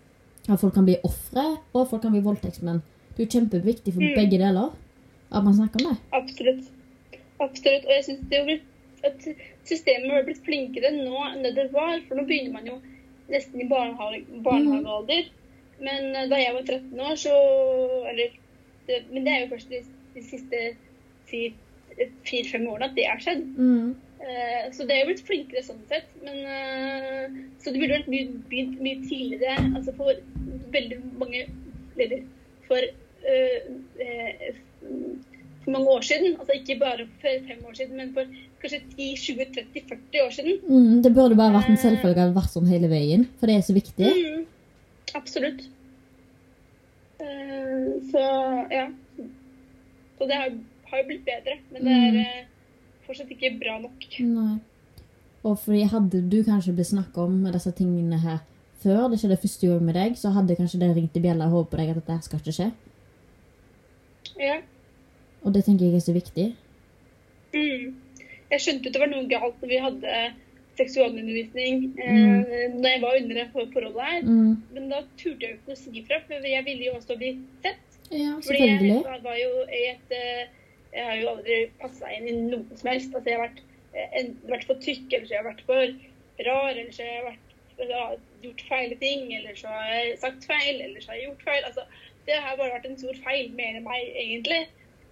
At folk kan bli ofre, og folk kan bli voldtektsmenn. Det er jo kjempeviktig for Mm. begge deler at man snakker om det. Absolutt. Absolutt. Og jeg syns det at systemet har blitt flinkere nå enn det det var. For nå begynner man jo nesten i barnehage, barnehagealder. Men eh, da jeg var 13 år, så Eller det, Men det er jo først de, de siste fire-fem årene at det har skjedd. Mm. Uh, Så det er jo blitt flinkere sånn sett. Men, uh, så det burde vært mye, begynt mye tidligere. Altså for veldig mange Eller for uh, for mange år siden. Altså ikke bare for fem år siden, men for kanskje 10-20-30-40 år siden. Mm, det burde bare vært en selvfølge å vært sånn hele veien, for det er så viktig. Mm, absolutt. Uh, så ja. Så det har, har jo blitt bedre, men det er eh, fortsatt ikke bra nok. Nei. Og fordi hadde du kanskje blitt snakket om disse tingene her før det skjedde første gang med deg, så hadde kanskje det ringt i bjella og håpet på deg at dette skal ikke skje. Ja. Og det tenker jeg er så viktig. Mm. Jeg skjønte at det var noe galt når vi hadde seksualundervisning eh, Mm. når jeg var under det for- forholdet her. Mm. Men da turte jeg jo ikke å si fra, for jeg ville jo også bli sett. Ja, Fordi jeg selvfølgelig. var- jo et eh, Jeg har jo aldri passa inn i noe som helst. Altså, jeg har vært, eh, en, vært for tykk, eller så har jeg vært for rar, eller så har jeg vært, ja, gjort feil ting, eller så har jeg sagt feil, eller så har jeg gjort feil. Altså, det har bare vært en stor feil, mener meg, egentlig.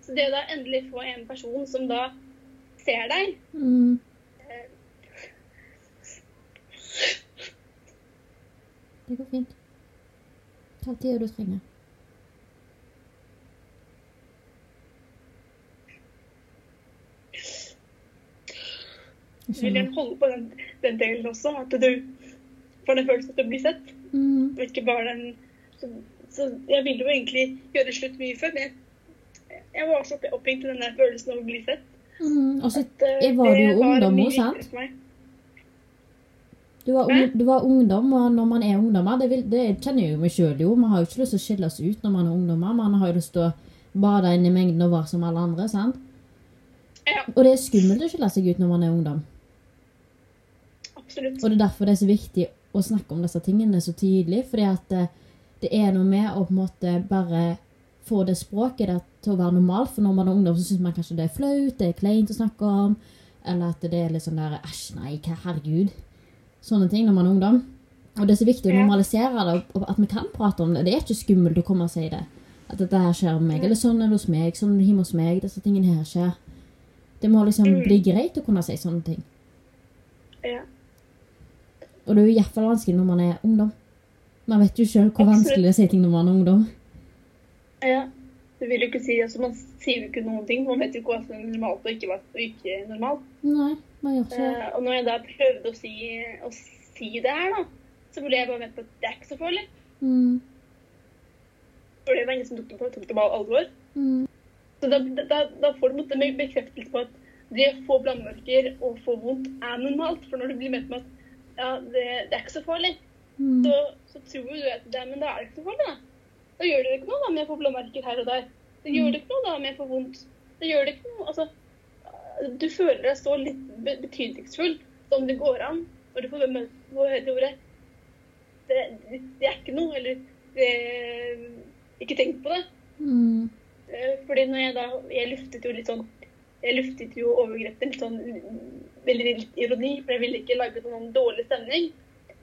Så det å da endelig få en person som da ser deg Mm. Det går fint. Ta tida du trenger. Jeg vil jeg holde på den, den delen også. At du får den følelsen at du blir sett. Mm. Og ikke bare den så, jeg ville jo egentlig gjøre slutt mye før, men jeg, jeg var så opp- opphengt i den der følelsen av å bli sett. Mm. Og så eh, var du jo ungdom òg, sant? Du var, ung, du var ungdom, og når man er ungdommer Det, vil, det kjenner jeg jo meg sjøl jo. Man har jo ikke lyst til å skille seg ut når man er ungdommer. Man har jo lyst til å bade inn i mengden og være som alle andre. sant? Ja. Og det er skummelt å skille seg ut når man er ungdom. Absolutt. Og det er derfor det er så viktig å snakke om disse tingene så tidlig. Fordi at det, er noe med å på en måte bare få det språket der til å være normalt. For når man er ungdom, så syns man kanskje det er flaut, det er kleint å snakke om. Eller at det er litt sånn der Æsj, nei, hva herregud. Sånne ting når man er ungdom. Og det er så viktig å normalisere det, og at vi kan prate om det. Det er ikke skummelt å komme og si det. At dette her skjer med meg. Eller sånn er det hos meg, sånn er det hjemme hos meg. Disse tingene her skjer. Det må liksom Mm. bli greit å kunne si sånne ting. Ja. Og det er jo i hvert fall vanskelig når man er ungdom. Man vet jo sjøl hvor Absolutt. vanskelig det er å si ting når man er ungdom. ja. Det vil jo ikke si, altså Man sier jo ikke noen ting. Man vet jo ikke hva som er normalt og ikke og ikke normalt. Nei, man gjør ikke det. Eh, og når jeg da prøvde å si, å si det her, da, så ble jeg bare med på at det er ikke så farlig. Mm. For det var ingen som tok det på, tok det på alvor. Mm. Så da, da, da får du en bekreftelse på at det å få blandemerker og få vondt er normalt. For når du blir med på at ja, det, det er ikke så farlig, Mm. så, så tror du at det, men da er det ikke så farlig. Da, da gjør det ikke noe da om jeg får blåmerker her og der. Det gjør det ikke noe da om jeg får vondt. Det gjør det ikke noe. Altså, du føler deg så litt be betydningsfull som det går an når du får høre ordet. Det, det er ikke noe, eller det, Ikke tenk på det. Mm. Eh, Fordi når jeg da Jeg luftet jo litt sånn Jeg luftet jo overgrepet litt sånn veldig litt ironi, for jeg ville ikke lage noen dårlig stemning.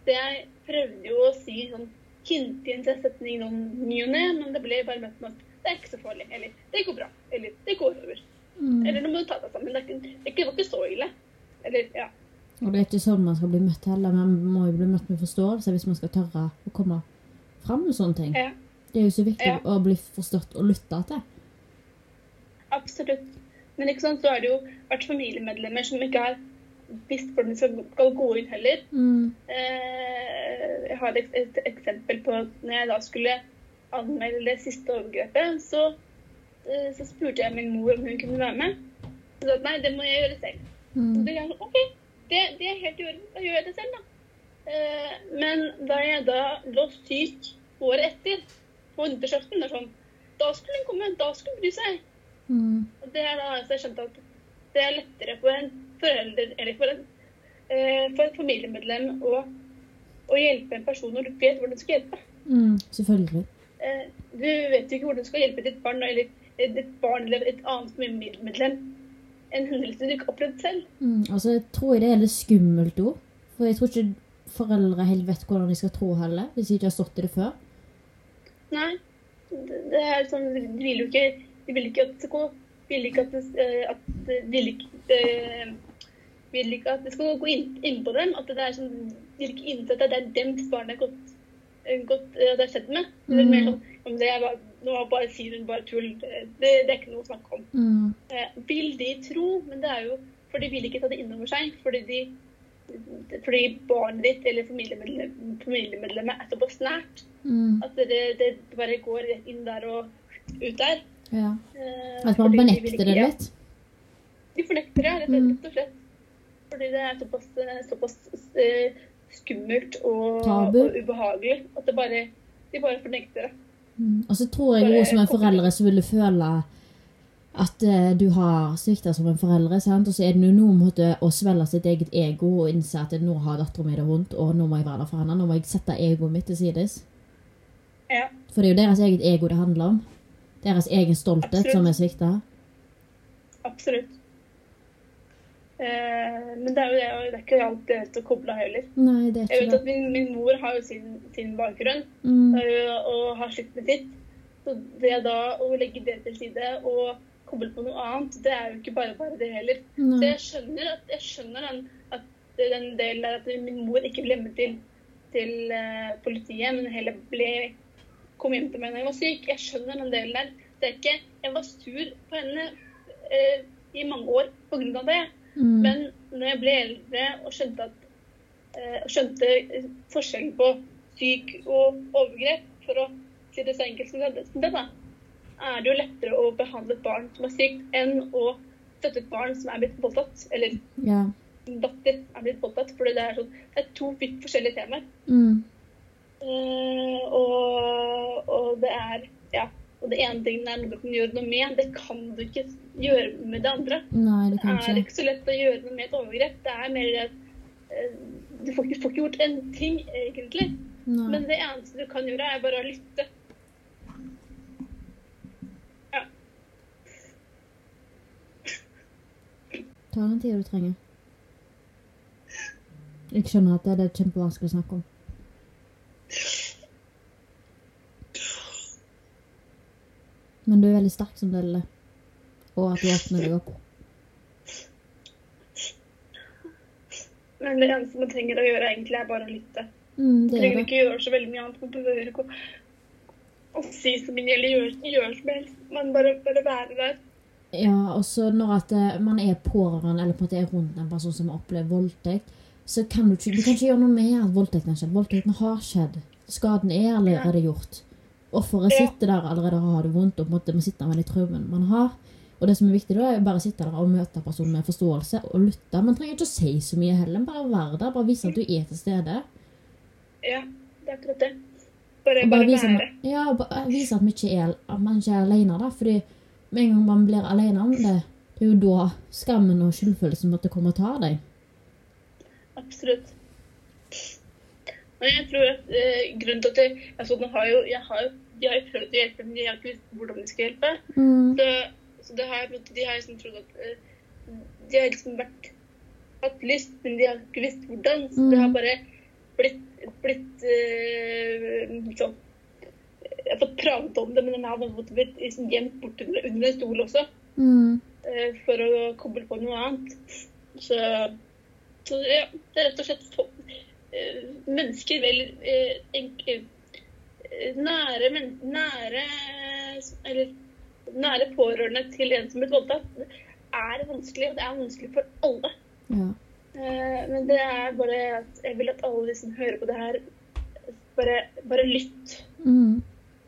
Så jeg prøvde jo å si sånn hinte inn til setning noen ny og ne, men det ble bare møtt med at det er ikke så farlig. Eller det går bra. Eller det går over. Mm. Eller nå må du ta deg sammen. Det, ikke, det var ikke så ille. Eller ja. Og det er ikke sånn man skal bli møtt heller. Man må jo bli møtt med forståelse hvis man skal tørre å komme fram med sånne ting. Ja. Det er jo så viktig Ja. å bli forstått og lytta til. Absolutt. Men ikke sant, så er det jo vært familiemedlemmer som ikke har visst hvordan de skal, skal gå inn heller. Mm. Eh, jeg har et, et eksempel på at når jeg da skulle anmelde det siste overgrepet, så, eh, så spurte jeg min mor om hun kunne være med. Hun sa nei, det må jeg gjøre selv. Mm. Så det er sånn, OK, det, det er helt i orden. Da gjør jeg det selv, da. Eh, men da jeg da lå syk året etter, på nyttårsaften, sånn, da skulle hun komme, da skulle hun bry seg. Mm. Og det er da altså jeg skjønte at det er lettere for en forelder, eller for, en, eh, for et familiemedlem å, å hjelpe en person når du vet hvordan du skal hjelpe. Mm. Selvfølgelig. Eh, du vet jo ikke hvordan du skal hjelpe ditt barn eller ditt barn eller et annet familiemedlem. En hendelse du ikke har opplevd selv. Mm. Altså, jeg tror det er litt skummelt òg. For jeg tror ikke foreldre helt vet hvordan de skal tro heller, hvis de ikke har stått i det før. Nei. Det, det er sånn, De vil jo ikke De vil ikke at Vil ikke at eh, at vil ikke, eh, vil ikke at vi skal gå inn, inn på dem. At det er sånn Vil ikke innse at det er dems barn det er godt, eh, godt eh, det har skjedd med. Det er mer sånn om det er bare, Nå bare sier hun bare tull. Det, det er ikke noe å snakke om. Mm. Eh, vil de tro, men det er jo For de vil ikke ta det inn over seg. Fordi, de, fordi barnet ditt eller familiemedlem- er såpass nært Mm. at det, det bare går rett inn der og ut der. Ja. Eh, At man fornekter de ikke- det ja, litt. De fornekter det, rett, Mm. og slett. Fordi det er såpass, såpass eh, skummelt og, og ubehagelig at det bare, de bare fornekter det. Mm. Og så tror jeg jo som en foreldre så vil du føle at eh, du har svikta som en foreldre. sant? Og så er det noe med å svelge sitt eget ego og innse at nå har dattera mi det vondt, og nå må jeg være der for henne. Nå må jeg sette egoet mitt til sides. Ja, For det er jo deres eget ego det handler om. Deres egen stolthet Absolutt. som er svikta. absolutt. Eh, men det er jo det, det er ikke alltid lett å koble av heller. Nei, det er Jeg vet det. at min, min mor har jo sin, sin bakgrunn Mm. øh, og har slitt med sitt. Så det da å legge det til side og koble på noe annet, det er jo ikke bare bare det heller. Nei. Så jeg skjønner, at, jeg skjønner den, at den delen der at min mor ikke ble med til, til uh, politiet, men heller ble, kom hjem til meg når jeg var syk. Jeg skjønner den delen der. Det er ikke, jeg var sur på henne uh, i mange år på grunn av det. Mm. Men når jeg ble eldre og skjønte, at, eh, og skjønte forskjellen på syk og overgrep, for å si det så enkelt som det, da, er det jo lettere å behandle et barn som er sykt, enn å støtte et barn som er blitt voldtatt. Eller yeah. datter er blitt voldtatt. For det er, sånn, det er to vidt forskjellige temaer. Mm. Eh, og, og det er ja, og det ene tingen er noe du kan gjøre noe med. Det kan du ikke gjøre med det andre. Nei, det Det er ikke. så lett å gjøre noe med et overgrep. Det er mer at eh, du får ikke, får ikke gjort en ting, egentlig. Nei. Men det eneste du kan gjøre, er bare å lytte. Ja. Ta den tida du trenger. Jeg skjønner at det er kjempevanskelig å snakke om. Men du er veldig sterk som deler det. Og at du åpner deg opp. Men det eneste man trenger å gjøre, egentlig, er bare å lytte. Mm, det er trenger det. ikke gjøre så veldig mye annet. Man behøver ikke å, å si så mye eller gjøre, gjøre som helst. Man bare, bare være der. Ja, og så når at eh, man er pårørende eller på en måte er rundt en person som har opplevd voldtekt, så kan du ikke, du kan ikke gjøre noe med at voldtekten har skjedd. Voldtekten har skjedd. Skaden er allerede gjort. Offeret Ja. sitter der allerede og har det vondt og på en måte må sitte med de traumene man har. Og det som er viktig da, er bare å sitte der og møte personen med forståelse og lytte. Man trenger ikke å si så mye heller, bare være der. Bare vise at du er til stede. Ja, det er akkurat det. Bare, Og bare bare vise, være. ja, bare vise at, vi ikke er, at man ikke er alene. Da. Fordi med en gang man blir alene om det, det er jo da skammen og skyldfølelsen måtte komme og ta deg. Absolutt. Men jeg tror at eh, grunnen til at jeg, altså, har jo, jeg har De har jo prøvd å hjelpe, men de har ikke visst hvordan de skal hjelpe. Mm. Så, så det har, de har liksom trodd at eh, De har liksom vært hatt lyst, men de har ikke visst hvordan. Så det har Mm. bare blitt, blitt eh, sånn Jeg har fått pratet om det, men den har blitt liksom gjemt bort under, under en stol også. Mm. eh, for å koble på noe annet. Så, så ja, det er rett og slett mennesker eller eh, eh, nære, men, nære eller nære pårørende til en som er blitt voldtatt, er vanskelig, og det er vanskelig for alle. Ja. Eh, men det er bare at jeg vil at alle de som hører på det her, bare, bare lytt. Mm.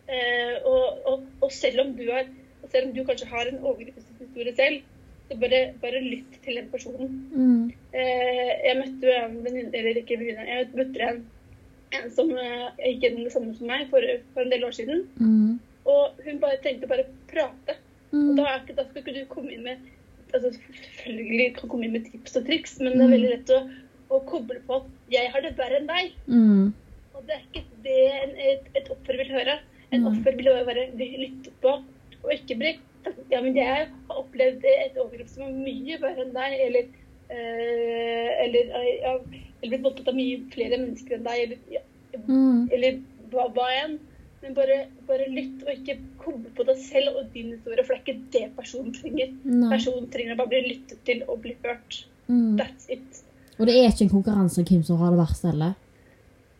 Eh, og, og, og selv om du har selv om du kanskje har en overgrepshistorie selv, så bare, bare lytt til den personen. Mm. Eh, jeg møtte en venninne, eller ikke venninne, jeg møtte en, en som eh, gikk gjennom det samme som meg for, for en del år siden. Mm. Og hun bare trengte bare prate. Mm. Og da, ikke, da skal ikke du komme inn med altså Selvfølgelig kan komme inn med tips og triks, men det er veldig lett å, å koble på at 'jeg har det verre enn deg'. Mm. Og det er ikke det en, et, et offer vil høre. En Nei. offer vil bare lytte bli lyttet på, og ikke bli Ja, men jeg har opplevd et overgrep som er mye verre enn deg, eller øh, Eller eh, ja, eller blitt voldtatt av mye flere mennesker enn deg, eller, ja, Mm. eller hva, hva enn. Men bare, bare lytt, og ikke koble på deg selv og din historie, for det er ikke det personen trenger. Nei. Personen trenger å bare bli lyttet til og bli hørt. Mm. That's it. Og det er ikke en konkurranse om hvem som har det verst heller.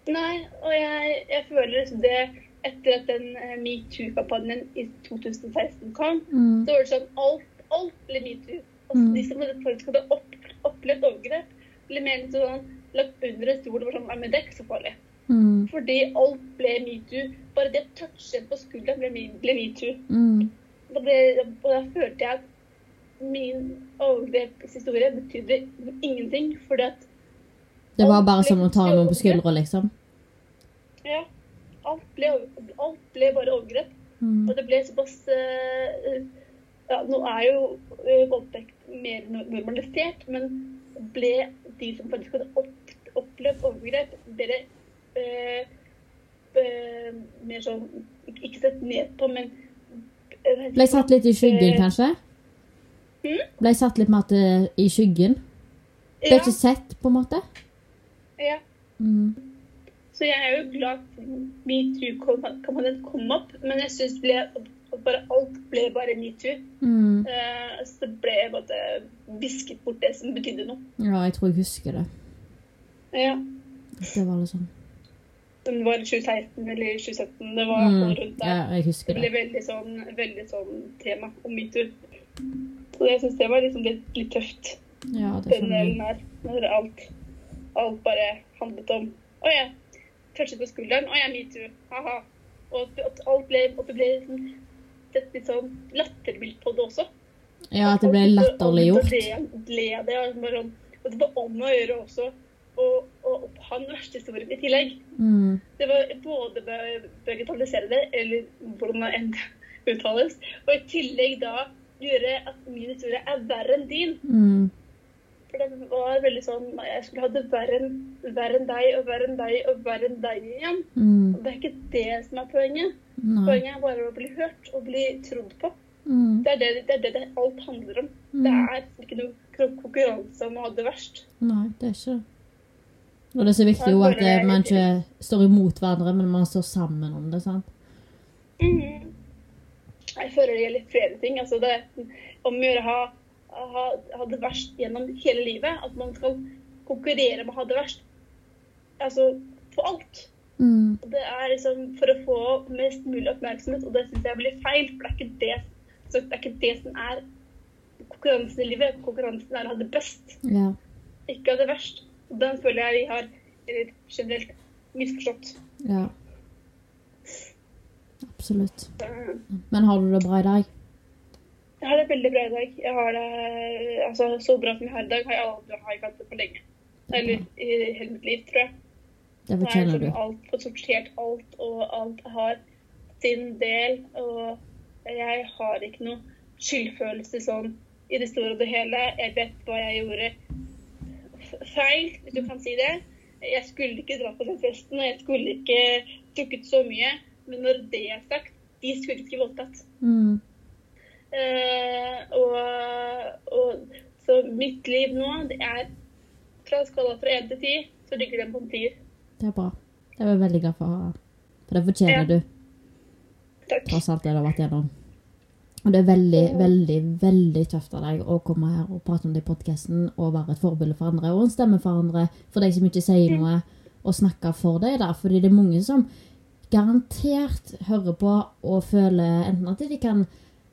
Nei, og jeg, jeg føler det etter at den eh, metoo-kampanjen i 2016 kom, Mm. så var det sånn alt, alt ble metoo. Og Mm. de som faktisk hadde opp, opplevd overgrep, ble mer sånn lagt under en stol Det var sånn Nei, men det er ikke så farlig. Mm. Fordi alt ble metoo. Bare det å touche på skulderen ble, ble metoo. Mm. Da ble, og da følte jeg at min overgrepshistorie betydde ingenting. Fordi at Det var bare som å ta noen på skuldra, liksom. Ja. Alt ble, alt ble bare overgrep. Mm. Og det ble såpass eh, ja, Nå er jo eh, voldtekt mer normalisert, men ble de som faktisk hadde opp, opplevd overgrep, ble eh, eh, mer sånn ikke, sett ned på, men eh, Ble satt litt i skyggen, eh, kanskje? Mm? Ble satt litt mer til, i skyggen? Ble Ja, ikke sett, på en måte? ja. Mm. Så jeg er jo glad for metoo-kampanjen kom opp, men jeg syns alt ble bare metoo. Mm. Uh, så ble jeg bare visket bort det som betydde noe. Ja, jeg tror jeg husker det. Ja. Det var litt sånn. Det var 2016 eller 2017, det var Mm. rundt der. Ja, jeg Det husker ble det. veldig sånn, veldig sånn tema om metoo. Så jeg syns det var liksom litt, litt tøft, Ja, det den delen her. Når alt, alt bare handlet om Å ja, touchet på skulderen. Å er metoo. Ha-ha. Og at- alt ble, at det ble liksom, sett litt sånn latterbilde på det også. Ja, at det ble latterliggjort. Og le- le det. Og, sånn, og Og det var om å gjøre også å, å ha den verste historien i tillegg. Mm. Det var både å bagatellisere det, eller hvordan det enn uttales, og i tillegg da gjøre at min historie er verre enn din. Mm. For det var veldig sånn Jeg skulle ha det verre enn verre enn deg og verre enn deg og verre enn deg igjen. Mm. Og det er ikke det som er poenget. Nei. Poenget er bare å bli hørt og bli trodd på. Mm. Det er det det, er det, alt handler om. Det er ikke noe konkurranse om å ha det verst. Nei, det er ikke det. Og det er så viktig jo at eh, man ikke står imot hverandre, men man står sammen om det, sant? Mm. Jeg føler det gjelder flere ting. Altså det om å gjøre å ha, ha, ha det verst gjennom hele livet. At man skal konkurrere med å ha det verst. Altså for alt. Mm. Det er liksom for å få mest mulig oppmerksomhet, og det syns jeg blir feil. For det er ikke det, så det er ikke det som er konkurransen i livet. Konkurransen er å ha det best, Ja. ikke ha det verst. Og den føler jeg vi har eller generelt misforstått. ja. Absolutt. Men har du det bra i dag? Jeg har det veldig bra i dag. Jeg har det altså, så bra som jeg har i dag, har jeg aldri har hatt det for lenge. Eller i hele mitt liv, tror jeg. Det er fortjener du. liksom alt fått sortert alt, og alt har sin del. Og jeg har ikke noe skyldfølelse sånn i det store og det hele. Jeg vet hva jeg gjorde feil, hvis du kan si det. Jeg skulle ikke dra på den festen, og jeg skulle ikke drukket så mye. Men når det er sagt, de skulle ikke voldtatt. Mm. Eh, og, og så mitt liv nå, det er fra skala fra 1 til 10, så ligger det en 10. Det er bra. Det er jeg veldig glad for å ha. For det fortjener Ja. du, Takk. tross alt det du har vært gjennom. Og det er veldig, veldig, veldig tøft av deg å komme her og prate om det i podkasten og være et forbilde for andre og en stemme for andre, for de som ikke sier noe, og snakke for deg der. Fordi det er mange som garantert hører på og føler enten at de kan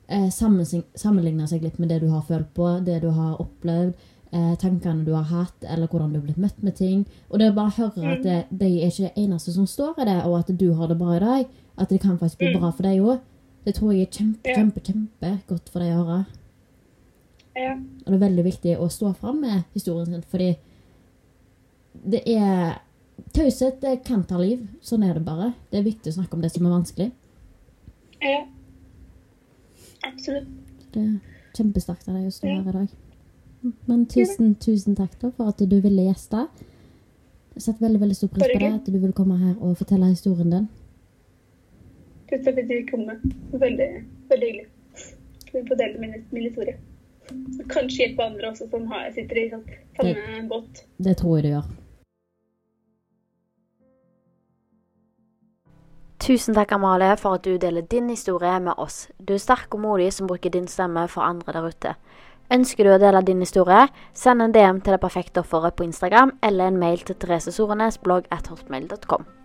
eh, seg litt med det du har følt på, det du har opplevd, eh, tankene du har hatt, eller hvordan du har blitt møtt med ting. Og det er bare å høre at det, de er ikke det eneste som står i det, og at du har det bra i dag. At det kan faktisk bli bra for deg òg. Det tror jeg er kjempe, kjempe, kjempe godt for deg å høre. Ja. Og det er veldig viktig å stå fram med historien sin, fordi det er Taushet det kan ta liv. Sånn er det bare. Det er viktig å snakke om det som er vanskelig. ja. Absolutt. Det er kjempesterkt av deg å stå her i dag. Men tusen, tusen takk da for at du ville gjeste. Jeg setter veldig veldig stor pris på det, at du ville komme her og fortelle historien din. Tusen takk for at du kom. Veldig, veldig hyggelig. Vi få dele min, min historie. Kanskje hjelpe andre også som har, sitter i sånn, samme båt. Det tror jeg du gjør. Tusen takk, Amalie, for at du deler din historie med oss. Du er sterk og modig som bruker din stemme for andre der ute. Ønsker du å dele din historie, send en DM til Det perfekte offeret på Instagram, eller en mail til Therese Sorenes blogg at hotmail.com.